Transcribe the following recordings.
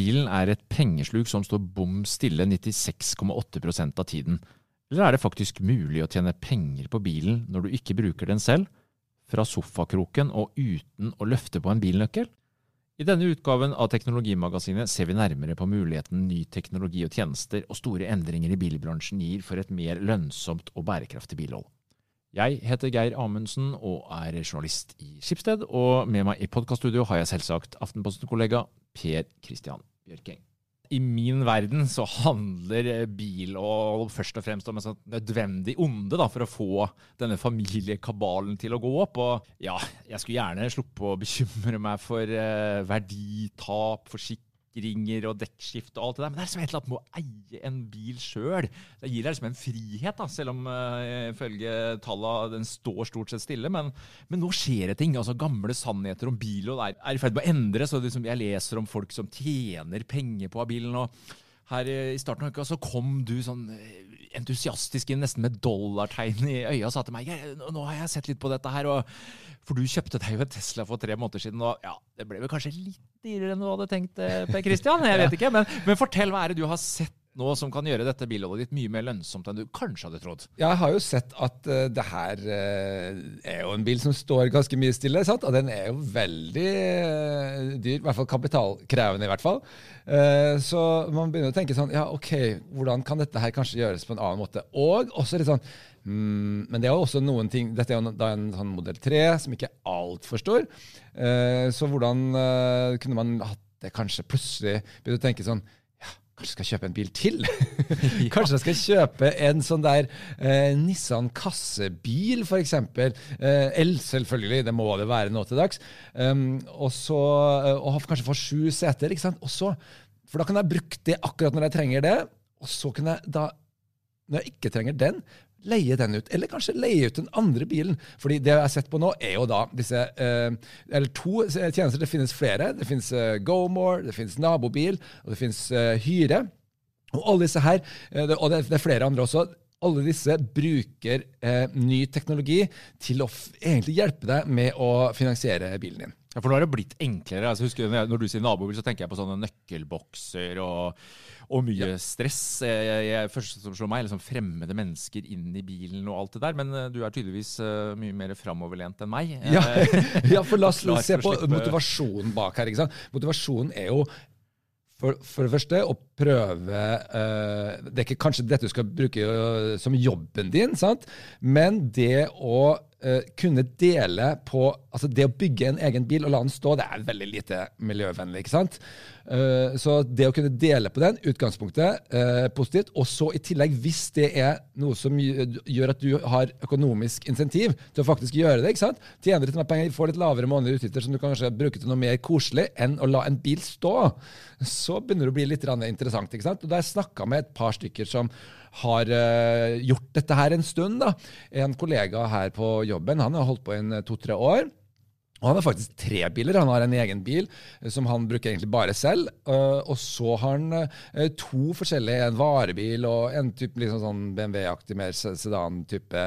bilen er et pengesluk som står bom stille 96,8% av tiden? Eller er det faktisk mulig å tjene penger på bilen når du ikke bruker den selv, fra sofakroken og uten å løfte på en bilnøkkel? I denne utgaven av Teknologimagasinet ser vi nærmere på muligheten ny teknologi og tjenester og store endringer i bilbransjen gir for et mer lønnsomt og bærekraftig bilhold. Jeg heter Geir Amundsen og er journalist i Skipsted, og med meg i podkaststudio har jeg selvsagt Aftenposten-kollega Per Christian Bjørking. I min verden så handler bil og først og fremst om et sånt nødvendig onde da, for å få denne familiekabalen til å gå opp. Og ja, jeg skulle gjerne sluppe å bekymre meg for eh, verditap, forsikring ringer og dekkskift og alt det der. Men det er liksom et eller annet med å eie en bil sjøl. Det gir deg liksom en frihet, da, selv om uh, ifølge den står stort sett stille. Men, men, nå skjer det ting. altså Gamle sannheter om bil og det er, i ferd med å endre. så liksom, Jeg leser om folk som tjener penger på bilen. og her i starten av uka så kom du sånn eh, entusiastisk inn, nesten med dollartegn i øya, og sa til meg nå har jeg sett litt på dette her. Og, for du kjøpte deg jo en Tesla for tre måneder siden, og ja, det ble vel kanskje litt dyrere enn du hadde tenkt, eh, Per Christian? Jeg vet ikke. Men, men fortell, hva er det du har sett nå som kan gjøre dette bilholdet ditt mye mer lønnsomt enn du kanskje hadde trodd? Jeg har jo sett at uh, det her uh, er jo en bil som står ganske mye stille. Sant? Og den er jo veldig uh, dyr, i hvert fall kapitalkrevende. i hvert fall. så man begynner å tenke sånn Ja, OK, hvordan kan dette her kanskje gjøres på en annen måte? Og også litt sånn mm, Men det er jo også noen ting Dette er jo da en sånn modell 3 som ikke er altfor stor. så hvordan kunne man hatt det kanskje plutselig Begynner å tenke sånn Kanskje jeg skal kjøpe en bil til? Kanskje jeg skal kjøpe en sånn der eh, Nissan kassebil, f.eks. Eh, el, selvfølgelig, det må det være nå til dags. Um, og så, eh, og kanskje få sju seter. ikke sant? Også, For da kan jeg bruke det akkurat når jeg trenger det. Og så kan jeg da, når jeg ikke trenger den, leie den ut. Eller kanskje leie ut den andre bilen. Fordi det jeg har sett på nå, er jo da disse eh, Eller to tjenester. Det finnes flere. Det finnes eh, GoMore, det finnes nabobil, og det finnes eh, hyre. Og alle disse her, eh, og det, det er flere andre også, alle disse bruker eh, ny teknologi til å egentlig hjelpe deg med å finansiere bilen din. Ja, for nå har det blitt enklere. Altså, husker Når du sier nabobil, så tenker jeg på sånne nøkkelbokser og, og mye ja. stress. Jeg, jeg, først som slår meg, liksom fremmede mennesker inn i bilen og alt det der. Men uh, du er tydeligvis uh, mye mer framoverlent enn meg. Ja, ja for la oss se på motivasjonen bak her. ikke sant? Motivasjonen er jo for, for, det første, å prøve uh, Det er ikke kanskje dette du skal bruke uh, som jobben din, sant? men det å uh, kunne dele på Altså, det å bygge en egen bil og la den stå, det er veldig lite miljøvennlig. ikke sant? Uh, så det å kunne dele på den, utgangspunktet, uh, positivt. Og så i tillegg, hvis det er noe som gjør at du har økonomisk insentiv til å faktisk gjøre det, ikke sant? tjener litt mer penger, får litt lavere månedlige utgifter som du kanskje bruker til noe mer koselig enn å la en bil stå, så begynner det å bli litt interessant. ikke sant? Og jeg snakka med et par stykker som har uh, gjort dette her en stund. da. En kollega her på jobben han har holdt på i to-tre år. Og Han har faktisk tre biler. Han har en egen bil eh, som han bruker egentlig bare selv. Og så har han to forskjellige, en varebil og en type liksom sånn BMW-aktig, mer sedan-type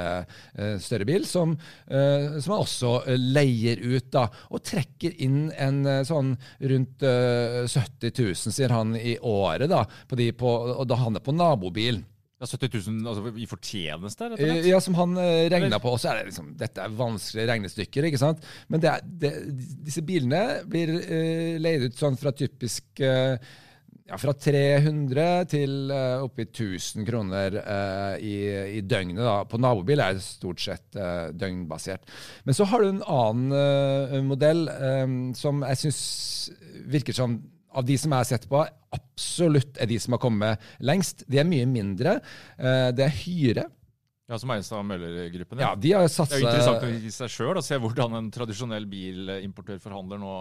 større bil, som, som, han også leier ut. da, Og trekker inn en sånn rundt 70 000, sier han, i året. da, på de på, og da han er på nabobil. Ja, 70 000 altså, i fortjeneste? Rett og slett? Ja, som han uh, regna på. Og så er det liksom, dette er vanskelige regnestykker. ikke sant? Men det er, det, disse bilene blir uh, leid ut sånn fra typisk uh, ja, fra 300 til uh, oppi 1000 kroner uh, i, i, døgnet. da. På nabobil er det stort sett uh, døgnbasert. Men så har du en annen modell um, som jeg syns virker som av de som jeg har sett på, absolutt er de som har kommet lengst. De er mye mindre. Eh, det er hyre. Ja, Som eies av Møller-gruppen? Ja, de har satset... Det er jo interessant i seg sjøl å se hvordan en tradisjonell bilimportør-forhandler nå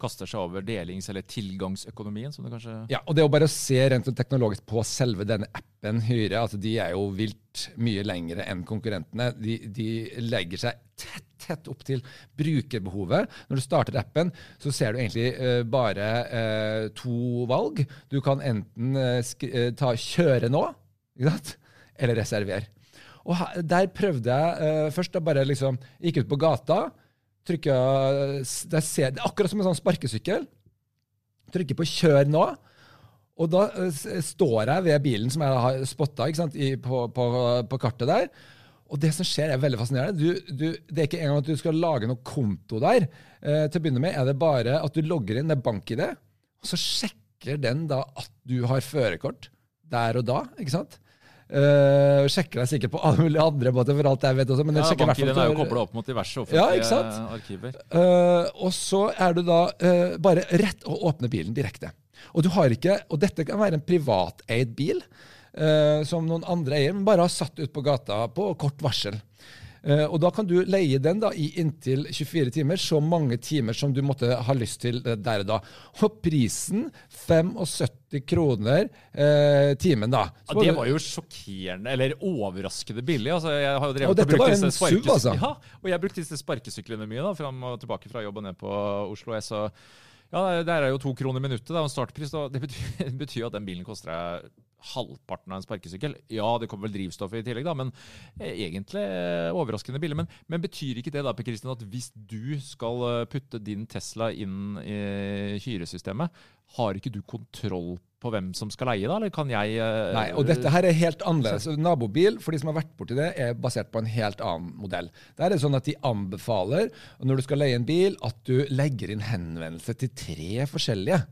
kaster seg over delings- eller tilgangsøkonomien. som det kanskje... Ja, og det å bare se rent teknologisk på selve denne appen Hyre, altså de er jo vilt mye lengre enn konkurrentene. De, de legger seg tett tett opp til brukerbehovet. Når du starter appen, så ser du egentlig uh, bare uh, to valg. Du kan enten uh, ta 'kjøre nå' eller 'reserver'. Og her, Der prøvde jeg først da bare liksom Gikk ut på gata. Trykka, ser, det er akkurat som en sånn sparkesykkel. Trykker på 'kjør nå'. Og da står jeg ved bilen som jeg har spotta på, på, på, kartet der. Og det som skjer, er veldig fascinerende. Du, du, det er ikke engang at du skal lage noe konto der. Eh, til å begynne med er det bare at du logger inn med bank-ID, og så sjekker den da at du har førerkort der og da. ikke sant? Uh, sjekker deg sikkert på alle mulige andre måter, for alt jeg vet også. Men ja, sjekker bank er jo kobla opp mot diverse offentlige ja, arkiver. Uh, og så er du da uh, bare rett å åpne bilen direkte. Og du har ikke, og dette kan være en privateid bil som noen andre eier, men bare har satt ut på gata på kort varsel. Uh, og Da kan du leie den da i inntil 24 timer, så mange timer som du måtte ha lyst til der og da. Og prisen 75 kroner eh, timen, da. Ja, det var jo sjokkerende, eller overraskende billig. Altså, jeg har jo drevet og dette var en SUV, altså. Ja, og jeg brukte disse sparkesyklene mye da, fram og tilbake fra jobb og ned på Oslo S. Og ja, Der er jo to kroner minuttet da, en startpris. Da. Det betyr, jo betyr at den bilen koster deg halvparten av en sparkesykkel. Ja, det kommer vel drivstoff i tillegg, da, men eh, egentlig eh, overraskende billig. Men, men, betyr ikke det da, Per Kristin, at hvis du skal eh, putte din Tesla inn i kyresystemet, har ikke du kontroll på hvem som skal leie, da? Eller kan jeg Nei, og dette her er helt annerledes. Nabobil, for de som har vært borti det, er basert på en helt annen modell. Der er det sånn at de anbefaler, når du skal leie en bil, at du legger inn henvendelse til tre forskjellige.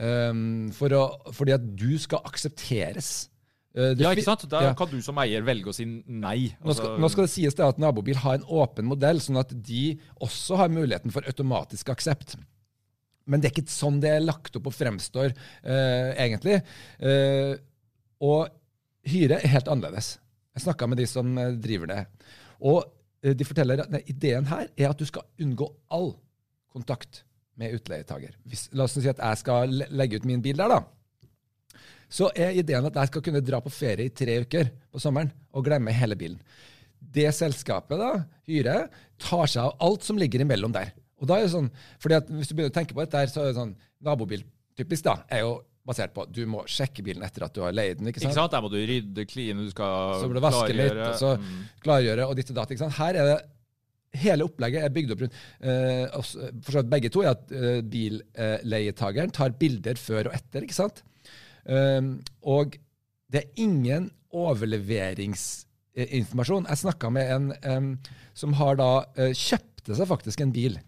Um, for å, fordi at du skal aksepteres. Uh, ja, ikke sant? Da ja. kan du som eier velge å si nei. Altså. Nå, skal, nå, skal, det sies det at Nabobil har en åpen modell, sånn at de også har muligheten for automatisk aksept. Men det er ikke sånn det er lagt opp og fremstår, uh, egentlig. Uh, og hyre er helt annerledes. Jeg snakka med de som driver det. Og de forteller at ideen her er at du skal unngå all kontakt med utleietaker. La oss si at jeg skal legge ut min bil der, da. Så er ideen at jeg skal kunne dra på ferie i tre uker på sommeren og glemme hele bilen. Det selskapet, da, hyrer, tar seg av alt som ligger imellom der. Og da er det sånn, fordi at Hvis du begynner å tenke på dette, så er det sånn nabobil typisk da, er jo basert på at du må sjekke bilen etter at du har leid den. ikke sant? Ikke sant? Der må du rydde, kline, du skal klargjøre. så må du vaske litt, og så mm. klargjøre, og ditt og datt. ikke sant? Her er det Hele opplegget er bygd opp rundt eh, for begge to er at billeietageren billeietakeren tar bilder før og etter. ikke sant? Um, og det er ingen overleveringsinformasjon. Jeg snakka med en um, som har da uh, kjøpte seg faktisk en bil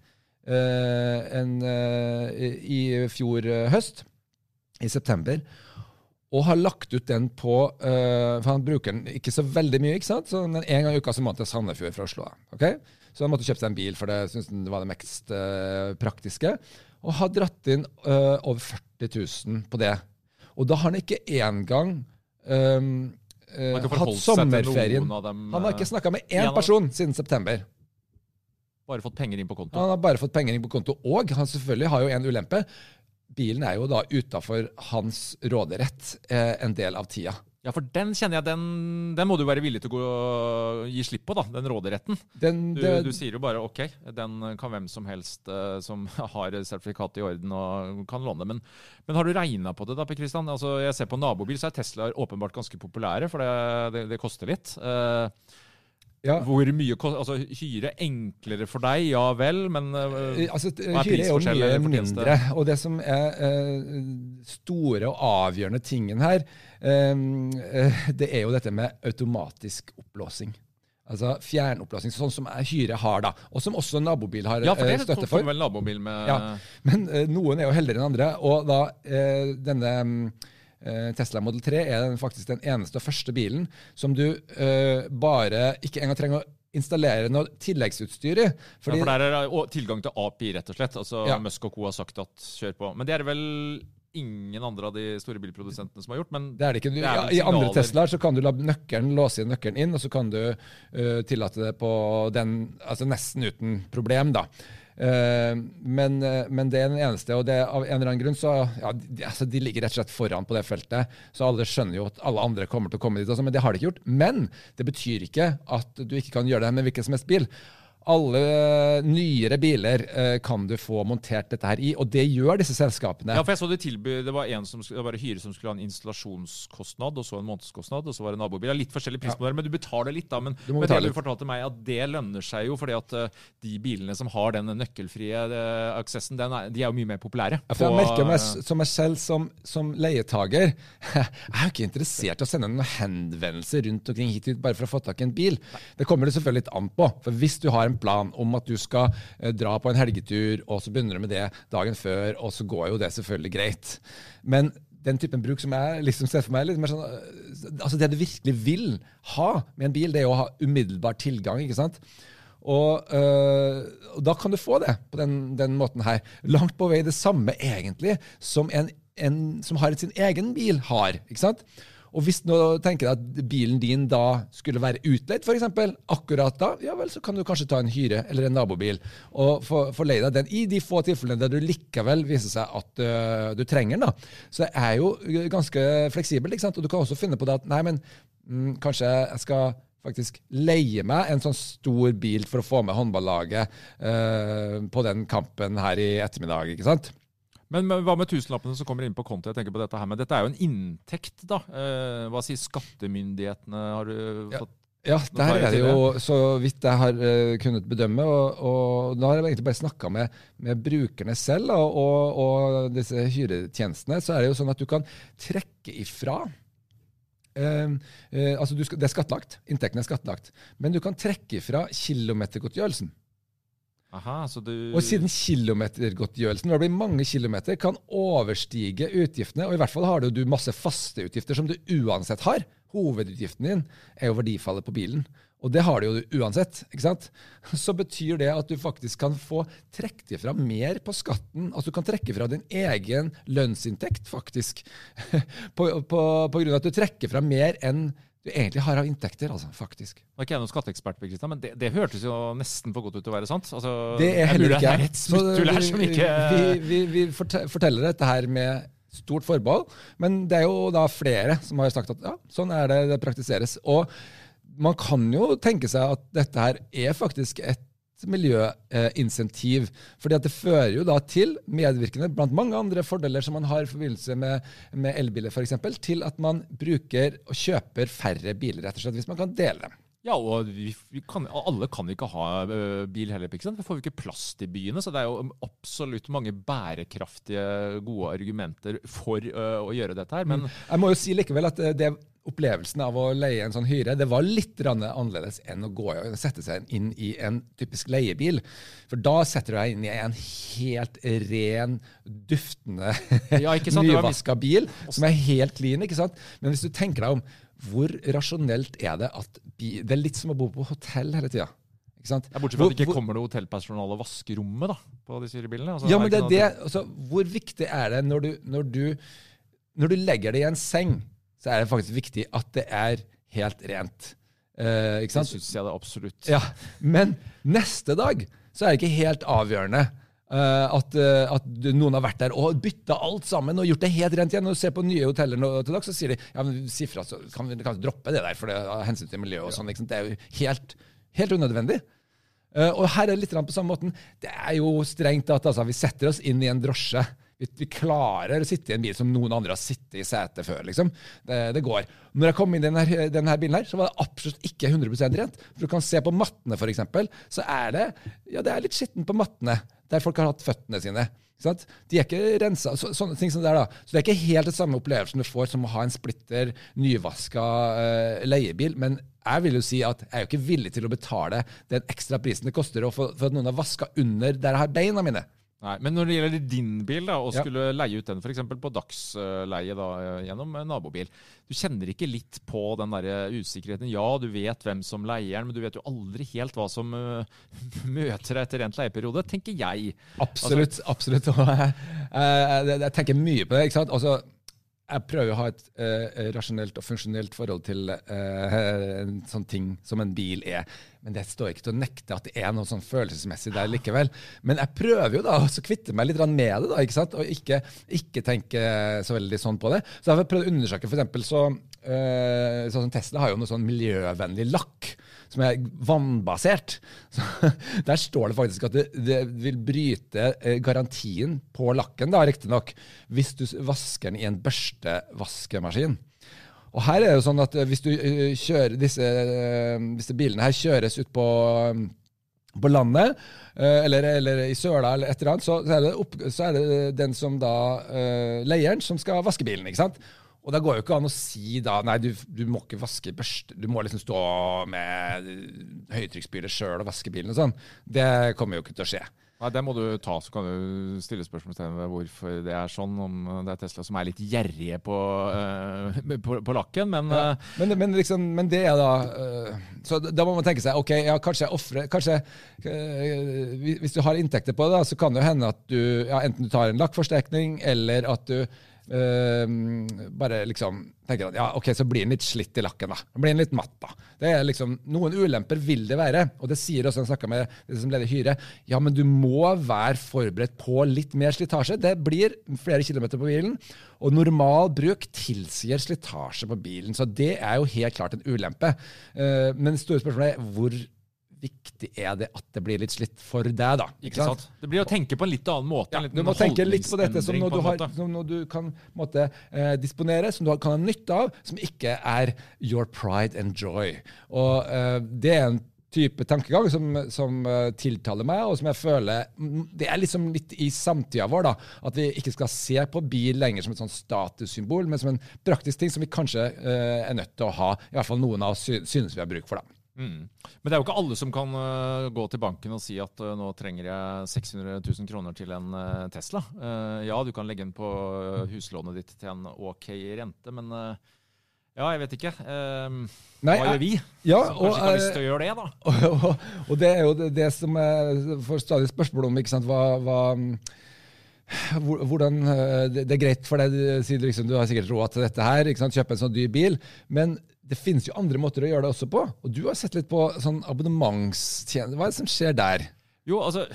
en, i fjor høst, i september og har lagt ut den på uh, For han bruker den ikke så veldig mye. ikke sant? Så En gang i uka så må han til Sandefjord fra Oslo. Okay? Så han måtte kjøpe seg en bil, for det syntes han var det mest uh, praktiske. Og har dratt inn uh, over 40 000 på det. Og da har han ikke engang um, uh, hatt sommerferien. Dem, han har ikke snakka med én person siden september. Bare fått penger inn på konto? Han har bare fått penger inn på konto. Og han selvfølgelig har jo en ulempe. Bilen er jo da utafor hans råderett eh, en del av tida. Ja, for den kjenner jeg, den, den må du være villig til å gå, gi slipp på, da, den råderetten. Den, du, det, du, sier jo bare OK, den kan hvem som helst eh, som har sertifikat i orden og kan låne. Men, men har du regna på det, da, Per Kristian? Altså, jeg ser på nabobil, så er Teslaer åpenbart ganske populære, for det, det, det koster litt. Uh, ja. Hvor mye kost, altså Hyre enklere for deg, ja vel, men uh, altså, Hyre er jo mye mindre. Og det som er uh, store og avgjørende tingen her, uh, det er jo dette med automatisk oppblåsing. Altså fjernoppløsning, sånn som Hyre har, da. Og som også nabobil har ja, for det støtte for. Vel nabobil med... Ja, Men noen er jo heldigere enn andre. Og da denne Eh, Tesla Model 3 er den faktisk den eneste og første bilen som du uh, bare ikke engang trenger å installere noe tilleggsutstyr i. Fordi, ja, for der er det tilgang til API, rett og slett. Altså ja. Musk og co. har sagt at kjør på. Men det er vel ingen andre av de store bilprodusentene som har gjort. men det er det ikke. Du, det ja, I andre Teslaer så kan du la nøkkelen låse inn nøkkelen inn, og så kan du uh, tillate det på den, altså nesten uten problem. da. Eh, men, eh, men, det er den eneste, og det, av en eller annen grunn så ja, de, altså, de ligger rett og slett foran på det feltet. Så alle skjønner jo at alle andre kommer til å komme dit, altså, men det har de ikke gjort. Men det betyr ikke at du ikke kan gjøre det med hvilken som helst bil. Alle nyere biler uh, kan du få montert dette her i, og det gjør disse selskapene. Ja, for jeg så Det tilby, det var en som det var hyre som skulle ha en installasjonskostnad, og så en månedskostnad, og så var det nabobil. Det er litt forskjellig pris ja. men du betaler litt, da. Men, men det du fortalte meg, at det lønner seg jo, fordi at uh, de bilene som har den nøkkelfrie uh, aksessen, den er, de er jo mye mer populære. Ja, for jeg merker meg som meg selv som, som leietager Jeg er jo ikke interessert i å sende noen henvendelser rundt omkring hit bare for å få tak i en bil. Det kommer det selvfølgelig litt an på. For hvis du har en plan om at du skal eh, dra på en helgetur, og så begynner du med det dagen før, og så går jo det selvfølgelig greit. Men den typen bruk som jeg liksom ser for meg, litt mer sånn, eh, altså det du virkelig vil ha med en bil, det er å ha umiddelbar tilgang. ikke sant? Og, øh, og, da kan du få det på den, den, måten her. Langt på vei det samme, egentlig, som en, en som har sin egen bil, har. ikke sant? Og hvis du tenker at bilen din da skulle være utleid, f.eks., akkurat da, ja vel, så kan du kanskje ta en hyre eller en nabobil og få, leie deg den i de få tilfellene der du likevel viser seg at uh, du trenger den. da. Så det er jo ganske fleksibelt. ikke sant? Og du kan også finne på det at nei, men mm, kanskje jeg skal faktisk leie meg en sånn stor bil for å få med håndballaget uh, på den kampen her i ettermiddag. ikke sant? Men hva med tusenlappene som kommer inn på konto? Jeg tenker på Dette her, men dette er jo en inntekt, da. Eh, hva sier skattemyndighetene? Har du fått ja, der er det jo så vidt jeg har uh, kunnet bedømme. Og, og, da har jeg egentlig bare snakka med, med, brukerne selv og, og, og, disse hyretjenestene. Så er det jo sånn at du kan trekke ifra uh, uh, altså skal, Det er skattlagt. Inntekten er skattlagt. Men du kan trekke ifra kilometergodtgjørelsen. Aha, du... Og siden kilometergodtgjørelsen, det blir mange kilometer, kan overstige utgiftene, og i hvert fall har du masse faste utgifter som du uansett har. Hovedutgiften din er jo verdifallet på bilen. Og det har du jo uansett. ikke sant? Så betyr det at du faktisk kan få trukket ifra mer på skatten. Altså du kan trekke fra din egen lønnsinntekt, faktisk. på, på, på grunn av at du trekker fra mer enn du egentlig har av inntekter, altså, faktisk. Nå er ikke jeg noen skatteekspert, men det, det, hørtes jo nesten for godt ut til å være sant. Altså, det er heller ikke jeg. Som ikke... Vi, vi, vi, forteller dette her med stort forbehold, men det er jo da flere som har sagt at ja, sånn er det det praktiseres. Og man kan jo tenke seg at dette her er faktisk et miljøinsentiv. fordi at det fører jo da til, medvirkende blant mange andre fordeler som man har i forbindelse med, med elbiler f.eks., til at man bruker og kjøper færre biler, rett og slett, hvis man kan dele dem. Ja, og vi, vi kan, alle kan ikke ha bil heller. ikke sant? Da får vi ikke plass til byene. Så det er jo absolutt mange bærekraftige, gode argumenter for uh, å gjøre dette her. Men jeg må jo si likevel at det opplevelsen av å leie en sånn hyre det var litt annerledes enn å gå og sette seg inn i en typisk leiebil. For da setter du deg inn i en helt ren, duftende, ja, nyvaska bil som er helt clean. ikke sant? Men hvis du tenker deg om, hvor rasjonelt er det at Det er litt som å bo på hotell hele tida. Ja, bortsett fra at det ikke kommer noe hotellpersonale og vasker rommet da, på disse bilene. Altså, ja, men det er det, altså, Hvor viktig er det når du, når du, når du legger deg i en seng så er det faktisk viktig at det er helt rent. Uh, ikke sant? Det syns jeg det absolutt. Ja, Men neste dag så er det ikke helt avgjørende at, uh, at, noen har vært der og bytta alt sammen og gjort det helt rent igjen. Når du ser på nye hoteller nå til dags, så sier de ja, men sifra, så kan vi kan droppe det der for det av hensyn til miljøet. og sånn. Det er jo helt, helt unødvendig. og her er det litt på samme måten. Det er jo strengt at altså, vi setter oss inn i en drosje vi, vi, klarer å sitte i en bil som noen andre har sittet i setet før. liksom. Det, det, går. Når jeg kom inn i denne, denne, bilen, her, så var det absolutt ikke 100% rent. For Du kan se på mattene, f.eks. Så er det ja, det er litt skittent på mattene der folk har hatt føttene sine. De er ikke rensa. Så, sånne ting som det er da. Så det er ikke helt det samme opplevelsen du får som å ha en splitter nyvaska uh, leiebil. Men jeg vil jo si at jeg er jo ikke villig til å betale den ekstra prisen det koster for, for at noen har vaska under der jeg har beina mine. Nei, Men når det gjelder din bil, da, og skulle ja. leie ut den f.eks. på dagsleie da, gjennom nabobil, du kjenner ikke litt på den der usikkerheten? Ja, du vet hvem som leier den, men du vet jo aldri helt hva som uh, møter deg etter rent leieperiode, tenker jeg. Absolutt. Altså, absolutt. jeg, tenker mye på det. ikke sant? Altså, jeg prøver å ha et uh, rasjonelt og funksjonelt forhold til uh, en sånn ting som en bil er. Men det står ikke til å nekte at det er noe sånn følelsesmessig der likevel. Men jeg prøver jo da å kvitte meg litt med det, da, ikke sant? og ikke, ikke, tenke så veldig sånn på det. Så jeg har prøvd å undersøke, for eksempel, så, uh, sånn Tesla har jo noe sånn miljøvennlig lakk som er vannbasert. Så, der står det faktisk at det, det vil bryte eh, garantien på lakken, da, riktignok, hvis du vasker den i en børstevaskemaskin. Og her er det jo sånn at hvis du kjører disse, disse bilene her kjøres ut på på landet, eh, eller, eller, i søla, eller et eller annet, så, er opp, så, er det den som da Leieren som skal vaske bilen. ikke sant? Og da går jo ikke an å si da Nei, du, du må ikke vaske børste. Du må liksom stå med høytrykksspyler sjøl og vaske bilen og sånn. Det kommer jo ikke til å skje. Nei, Det må du ta, så kan du stille spørsmålstegn ved hvorfor det er sånn. Om det er Tesla som er litt gjerrige på, uh, på, på, lakken, men, ja. uh, men, men, liksom, men det er da uh, Så da må man tenke seg ok, ja, kanskje jeg ofrer Kanskje Hvis du har inntekter på det, da, så kan det jo hende at du ja, enten du tar en lakkforsterkning, eller at du Uh, bare liksom tenker at ja, ok, så blir den litt slitt i lakken. da. Den blir den litt matt. da. Det er liksom, Noen ulemper vil det være. Og det sier også, en snakka med det som leder Hyre, ja, men du må være forberedt på litt mer slitasje. Det blir flere kilometer på bilen. Og normal bruk tilsier slitasje på bilen. Så det er jo helt klart en ulempe. Uh, men store spørsmålet er hvor viktig er det at det blir litt slitt for deg, da? Ikke, sant? Det blir å tenke på en litt annen måte. Ja, du må tenke litt på dette som noe du, har, som noe du kan måtte, eh, disponere, som du kan ha nytte av, som ikke er your pride and joy. Og eh, det er en type tankegang som, som uh, tiltaler meg, og som jeg føler Det er liksom litt i samtida vår, da. At vi ikke skal se på bil lenger som et sånn statussymbol, men som en praktisk ting som vi kanskje uh, er nødt til å ha, i hvert fall noen av oss synes vi har bruk for. da. Mm. Men det er jo ikke alle som kan uh, gå til banken og si at uh, nå trenger jeg 600 000 kroner til en uh, Tesla. ja, du kan legge den på huslånet ditt til en OK rente, men ja, jeg vet ikke. Nei, hva gjør vi? Ja, som kanskje ikke har lyst til å gjøre det, da? Og, og, og det er jo det, det som jeg får stadig spørsmål om. ikke sant, hva, hva hvordan, Det er greit for deg, sier du liksom, du har sikkert råd til dette her, ikke sant, kjøpe en sånn dyr bil. Men det finnes jo andre måter å gjøre det også på. Og du har sett litt på sånn abonnementstjenester. Hva er det som skjer der? Jo, altså,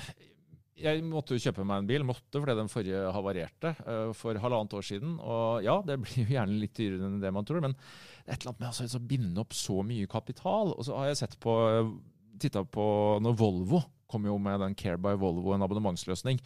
jeg måtte jo kjøpe meg en bil, måtte fordi den forrige havarerte uh, for halvannet år siden. Og ja, det blir jo gjerne litt dyrere enn det man tror, men det er et eller annet med altså, å binde opp så mye kapital. Og så har jeg sett på, titta på når Volvo kom jo med den Care by Volvo, en abonnementsløsning.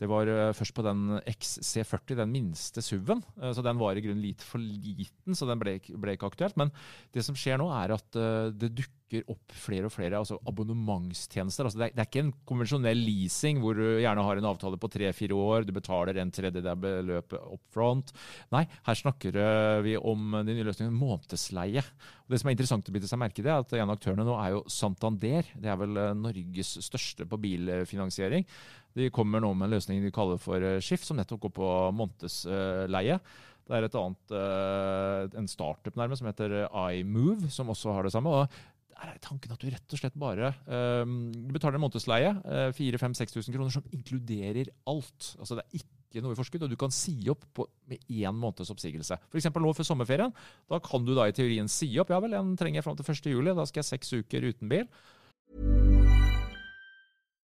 Det var uh, først på den XC40, den minste SUV-en. Uh, så den var i grunnen litt for liten, så den ble, ble, ikke aktuelt. Men det som skjer nå, er at uh, det dukker opp flere og flere altså abonnementstjenester. Altså det, er, det, er, ikke en konvensjonell leasing hvor du gjerne har en avtale på tre-fire år, du betaler en tredjedel beløpet up front. Nei, her snakker vi om de nye løsningene månedsleie. Og det som er interessant å bite seg merke i, er at en av aktørene nå er jo Santander. Det er vel Norges største på bilfinansiering. De kommer nå med en løsning de kaller for eh, Skift, som nettopp går på månedsleie. Det er et annet, eh, en startup nærmest som heter iMove, som også har det samme. og der er tanken at du rett og slett bare um, betaler en månedsleie, uh, 4000-6000 kroner, som inkluderer alt. Altså Det er ikke noe i forskudd, og du kan si opp på, med én måneds oppsigelse. F.eks. nå for sommerferien. Da kan du da i teorien si opp. Ja vel, den trenger jeg fram til 1. juli. Da skal jeg seks uker uten bil.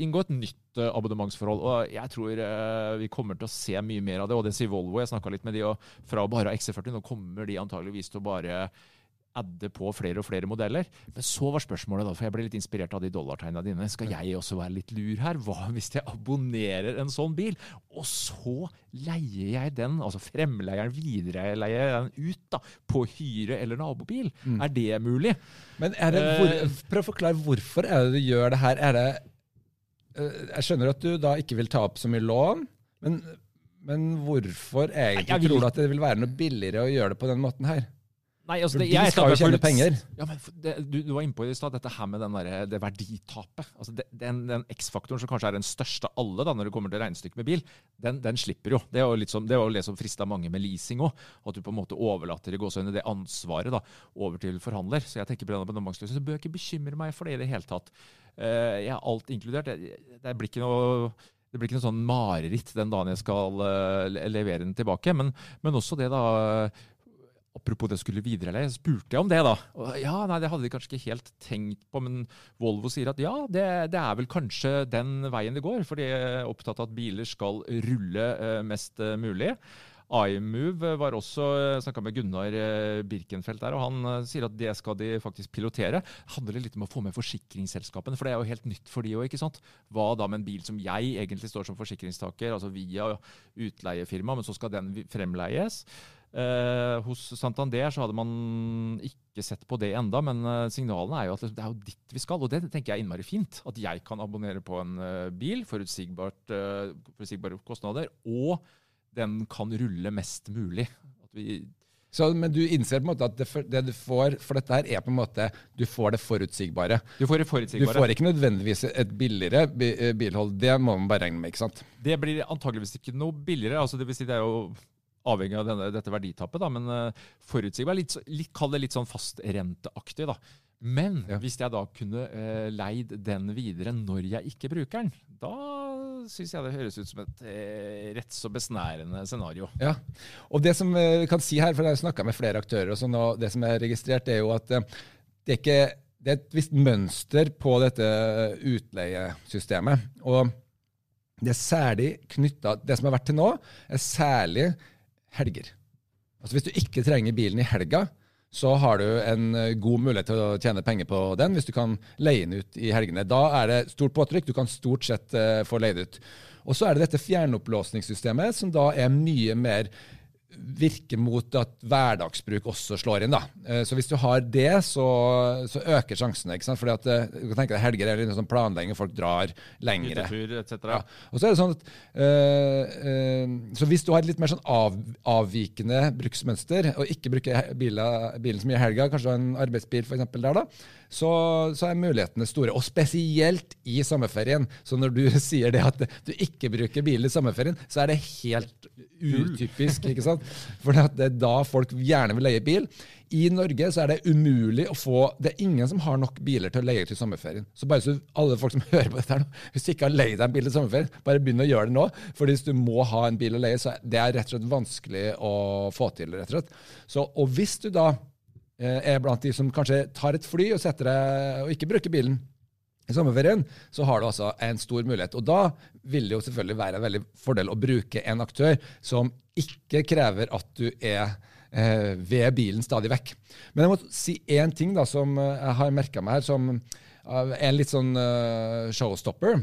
Inngå et nytt uh, abonnementsforhold. og Jeg tror uh, vi kommer til å se mye mer av det. og Det sier Volvo. Jeg snakka litt med de, og fra bare ha XC40 nå kommer de antageligvis til å bare adde på flere og flere modeller. Men så var spørsmålet, da, for jeg ble litt inspirert av de dollartegnene dine. Skal jeg også være litt lur her? Hva hvis jeg abonnerer en sånn bil, og så leier jeg den, altså fremleieren videreleier den ut da, på hyre eller nabobil? Mm. Er det mulig? Men er det, hvor, eh, Prøv å forklare hvorfor er det du gjør det her. Er det, eh, jeg skjønner at du da ikke vil ta opp så mye lån, men, men hvorfor egentlig vil... tror du at det vil være noe billigere å gjøre det på den måten her? Nei, altså, det, de skal jo tjene penger. Ja, men det, du, du, var inne på i stad dette her med der, det verditapet. Altså, det, den, den X-faktoren som kanskje er den største av alle da, når det kommer til regnestykket med bil, den, den, slipper jo. Det er jo litt som, det er jo det som frista mange med leasing òg. At du på en måte overlater i gåsehøyne det ansvaret da, over til forhandler. Så jeg tenker på den abonnementsløsningen, så bør jeg ikke bekymre meg for det i det hele tatt. Uh, jeg har alt inkludert. Det, det blir ikke noe det blir ikke noe sånn mareritt den dagen jeg skal uh, levere den tilbake. Men, men også det, da Apropos det skulle videreleie, spurte jeg om det, da. Og ja, nei, Det hadde de kanskje ikke helt tenkt på, men Volvo sier at ja, det, det er vel kanskje den veien det går. For de er opptatt av at biler skal rulle eh, mest eh, mulig. iMove var også eh, snakka med Gunnar Birkenfeldt der, og han sier at det skal de faktisk pilotere. Det handler litt om å få med forsikringsselskapene, for det er jo helt nytt for de òg. Hva da med en bil som jeg egentlig står som forsikringstaker, altså via utleiefirma, men så skal den fremleies. Eh, hos Santander så hadde man ikke sett på det enda, men eh, signalene er jo at det er jo dit vi skal. Og det tenker jeg er innmari fint. At jeg kan abonnere på en uh, bil, uh, forutsigbare kostnader, og den kan rulle mest mulig. så, men du innser på en måte at det, det, du får for dette her, er på en måte du får det forutsigbare. Du får det forutsigbare. Du får ikke nødvendigvis et billigere bilhold. Det må man bare regne med, ikke sant? Det blir antageligvis ikke noe billigere. altså det vil si det er jo avhengig av denne, dette verditapet, da, men uh, forutsigbar. Litt, litt, kall det litt sånn fastrenteaktig. da. Men ja. hvis jeg da kunne uh, leid den videre når jeg ikke bruker den, da syns jeg det høres ut som et uh, rett så besnærende scenario. Ja, og det som vi kan si her, for jeg har snakka med flere aktører, og, sånn, og det som er registrert, er jo at det er, ikke, det er et visst mønster på dette utleiesystemet. og det er særlig knytta Det som har vært til nå, er særlig helger. Altså Hvis du ikke trenger bilen i helga, så har du en eh, god mulighet til å tjene penger på den hvis du kan leie den ut i helgene. Da er det stort påtrykk. Du kan stort sett uh, få leid ut. Og så er det dette fjernopplåsningssystemet, som da er mye mer virker mot at hverdagsbruk også slår inn. da. Eh, så hvis du har det, så, så øker sjansene. ikke sant? Fordi at eh, du kan tenke deg Helger er litt sånn planlegging, folk drar lengre. Ja. Og Så er det sånn at, øh, øh, så hvis du har et litt mer sånn av, avvikende bruksmønster, og ikke bruker bilen, bilen så mye i helga, kanskje du har en arbeidsbil for eksempel, der da, så, så, er mulighetene store. Og spesielt i sommerferien. Så når du sier det at du ikke bruker bil i sommerferien, så er det helt utypisk. ikke sant? For det er da folk gjerne vil leie bil. I Norge så er det umulig å få Det er ingen som har nok biler til å leie til sommerferien. Så bare så alle folk som hører på dette her nå, hvis du ikke har leid deg en bil til sommerferien, bare begynn å gjøre det nå. For hvis du må ha en bil å leie, så det er rett og slett vanskelig å få til. rett og slett. Så, og hvis du da er blant de som kanskje tar et fly og setter og ikke bruker bilen i sommerferien, så har du altså en stor mulighet. Og da vil det jo selvfølgelig være en veldig fordel å bruke en aktør som ikke krever at du er eh, ved bilen stadig vekk. Men jeg må si én ting da, som jeg har merka meg her, som er en litt sånn uh, showstopper.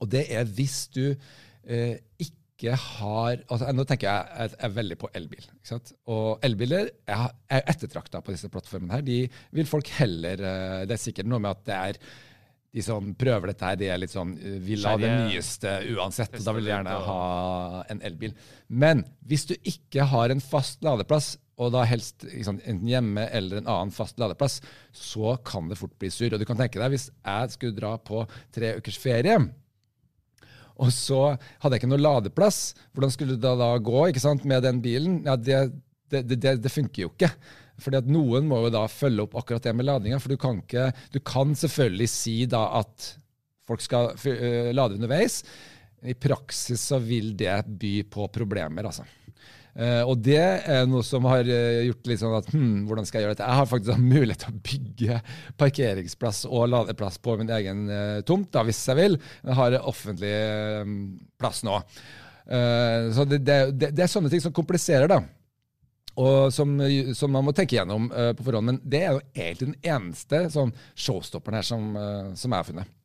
Og det er hvis du eh, ikke ikke har altså Nå tenker jeg, jeg, er veldig på elbil. ikke sant? Og elbiler er, er ettertrakta på disse plattformene. her. De vil folk heller eh, Det er sikkert noe med at det er de som prøver dette her, de er litt sånn eh, vil ha det nyeste uansett. Da vil de gjerne ha en elbil. Men hvis du ikke har en fast ladeplass, og da helst liksom, enten hjemme eller en annen fast ladeplass, så kan det fort bli surr. Og du kan tenke deg, hvis jeg skulle dra på tre ukers ferie og så hadde jeg ikke noe ladeplass. Hvordan skulle det da, gå ikke sant, med den bilen? Ja, det, det, det, det funker jo ikke. Fordi at Noen må jo da følge opp akkurat det med ladinga. For du kan, ikke, du kan selvfølgelig si da at folk skal lade underveis. I praksis så vil det by på problemer, altså. Uh, og det er noe som har gjort litt sånn at hm, hvordan skal jeg gjøre dette? Jeg har faktisk mulighet til å bygge parkeringsplass og ladeplass på min egen uh, tomt, da, hvis jeg vil. Jeg har offentlig uh, plass nå. så det, det, det, det, er sånne ting som kompliserer, da og som, som, man må tenke gjennom uh, på forhånd. Men det er jo egentlig den eneste sånn showstopperen her som, uh, som jeg har funnet.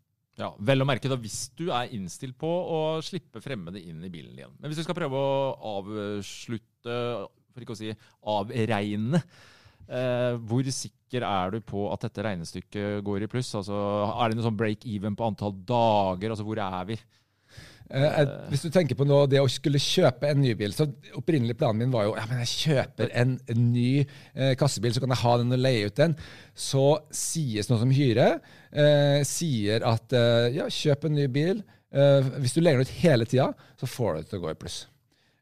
Ja, Vel å merke da hvis du er innstilt på å slippe fremmede inn i bilen igjen. Men hvis du skal prøve å avslutte, for ikke å si avregne, eh, hvor sikker er du på at dette regnestykket går i pluss? Altså, er det noe sånn break even på antall dager? Altså, hvor er vi? Eh, hvis du tenker på nå, det å skulle kjøpe en ny bil så Opprinnelig planen min var jo ja, men jeg kjøper en, ny eh, kassebil, så kan jeg ha den og leie ut den. Så sies noe som Hyre eh, sier at eh, ja, kjøp en ny bil. Eh, hvis du leier den ut hele tida, så får du det til å gå i pluss.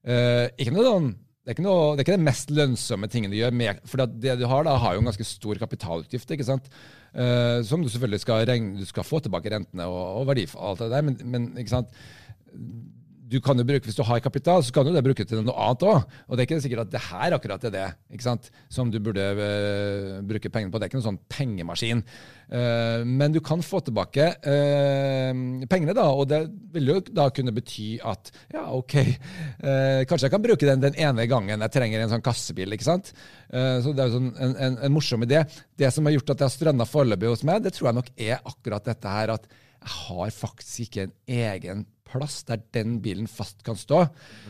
Eh, ikke noe sånn det er, noe, det er ikke det mest lønnsomme tingen du gjør. Med, for det du har da, har jo en ganske stor kapitalutgift. ikke sant? Uh, som du selvfølgelig skal regne, du skal få tilbake rentene og, og verdi for alt det der. Men, men ikke sant? Du kan jo bruke, Hvis du har kapital, så kan du det bruke til noe annet òg. Og det er ikke sikkert at det her akkurat er det ikke sant? som du burde uh, bruke pengene på. Det er ikke noen sånn pengemaskin. Uh, men du kan få tilbake uh, pengene, da, og det vil jo da kunne bety at ja, OK, kanskje jeg kan bruke den den ene gangen jeg trenger en sånn kassebil. ikke sant? så det er jo sånn en, en, en, morsom idé. Det som har gjort at jeg har stranda foreløpig hos meg, det tror jeg nok er akkurat dette her at jeg har faktisk ikke en egen plass der den bilen fast kan stå.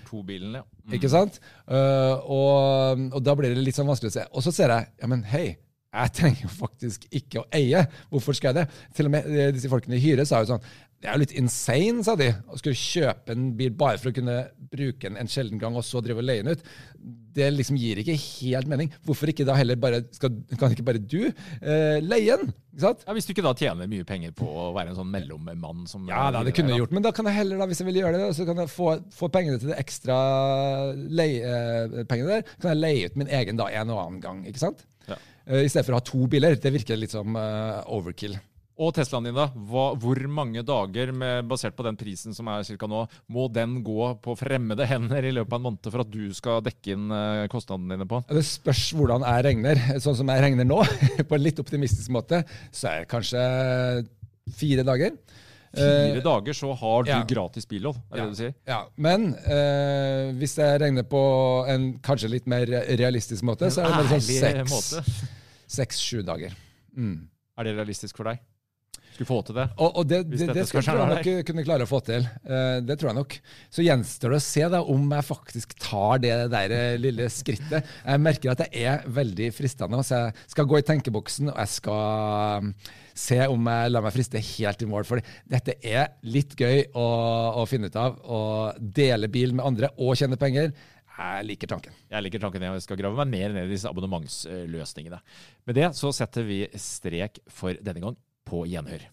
To bilen, ja. Mm. Ikke sant? Uh, og, og, da blir det litt sånn vanskelig å se. Og så ser jeg ja, men hei, jeg trenger jo faktisk ikke å eie. Hvorfor skal jeg det? Til og med eh, disse folkene i Hyre sa jo sånn det er jo litt insane, sa de, å skulle kjøpe en bil bare for å kunne bruke den en sjelden gang og så drive og leie den ut. Det liksom gir ikke helt mening. Hvorfor ikke da heller bare, skal, kan ikke bare du eh, leie den? Ikke sant? Ja, Hvis du ikke da tjener mye penger på å være en sånn mellommann som Ja, da, det kunne jeg gjort, men da kan jeg heller, da, hvis jeg vil gjøre det, så kan jeg få, få pengene til det ekstra leiepengene eh, der, kan jeg leie ut min egen da en og annen gang. ikke sant? Ja. Uh, I stedet for å ha to biler. Det virker litt som uh, overkill. Og Teslaen din, da. Hva, hvor mange dager, med, basert på den prisen som er ca. nå, må den gå på fremmede hender i løpet av en måned for at du skal dekke inn uh, kostnadene dine på Det spørs hvordan jeg regner. Sånn som jeg regner nå, på en litt optimistisk måte, så er det kanskje fire dager. Fire uh, dager, så har du ja. gratis billån, er det ja. du sier? Ja, men eh, hvis jeg regner på en kanskje litt mer realistisk måte, så er det sånn seks-sju dager. Mm. Er det realistisk for deg? Skulle få til det. Og, og det, det, det skal jeg nok kunne klare å få til. Uh, det tror jeg nok. Så gjenstår det å se da, om jeg faktisk tar det der eh, lille skrittet. Jeg merker at det er veldig fristende. Så jeg skal gå i tenkeboksen, og jeg skal um, se om jeg lar meg friste helt i mål. For dette er litt gøy å, å finne ut av. Å dele bil med andre og tjene penger. Jeg liker tanken. Jeg liker tanken, jeg skal grave meg mer ned i disse abonnementsløsningene. Med det så setter vi strek for denne gang på gjenhør.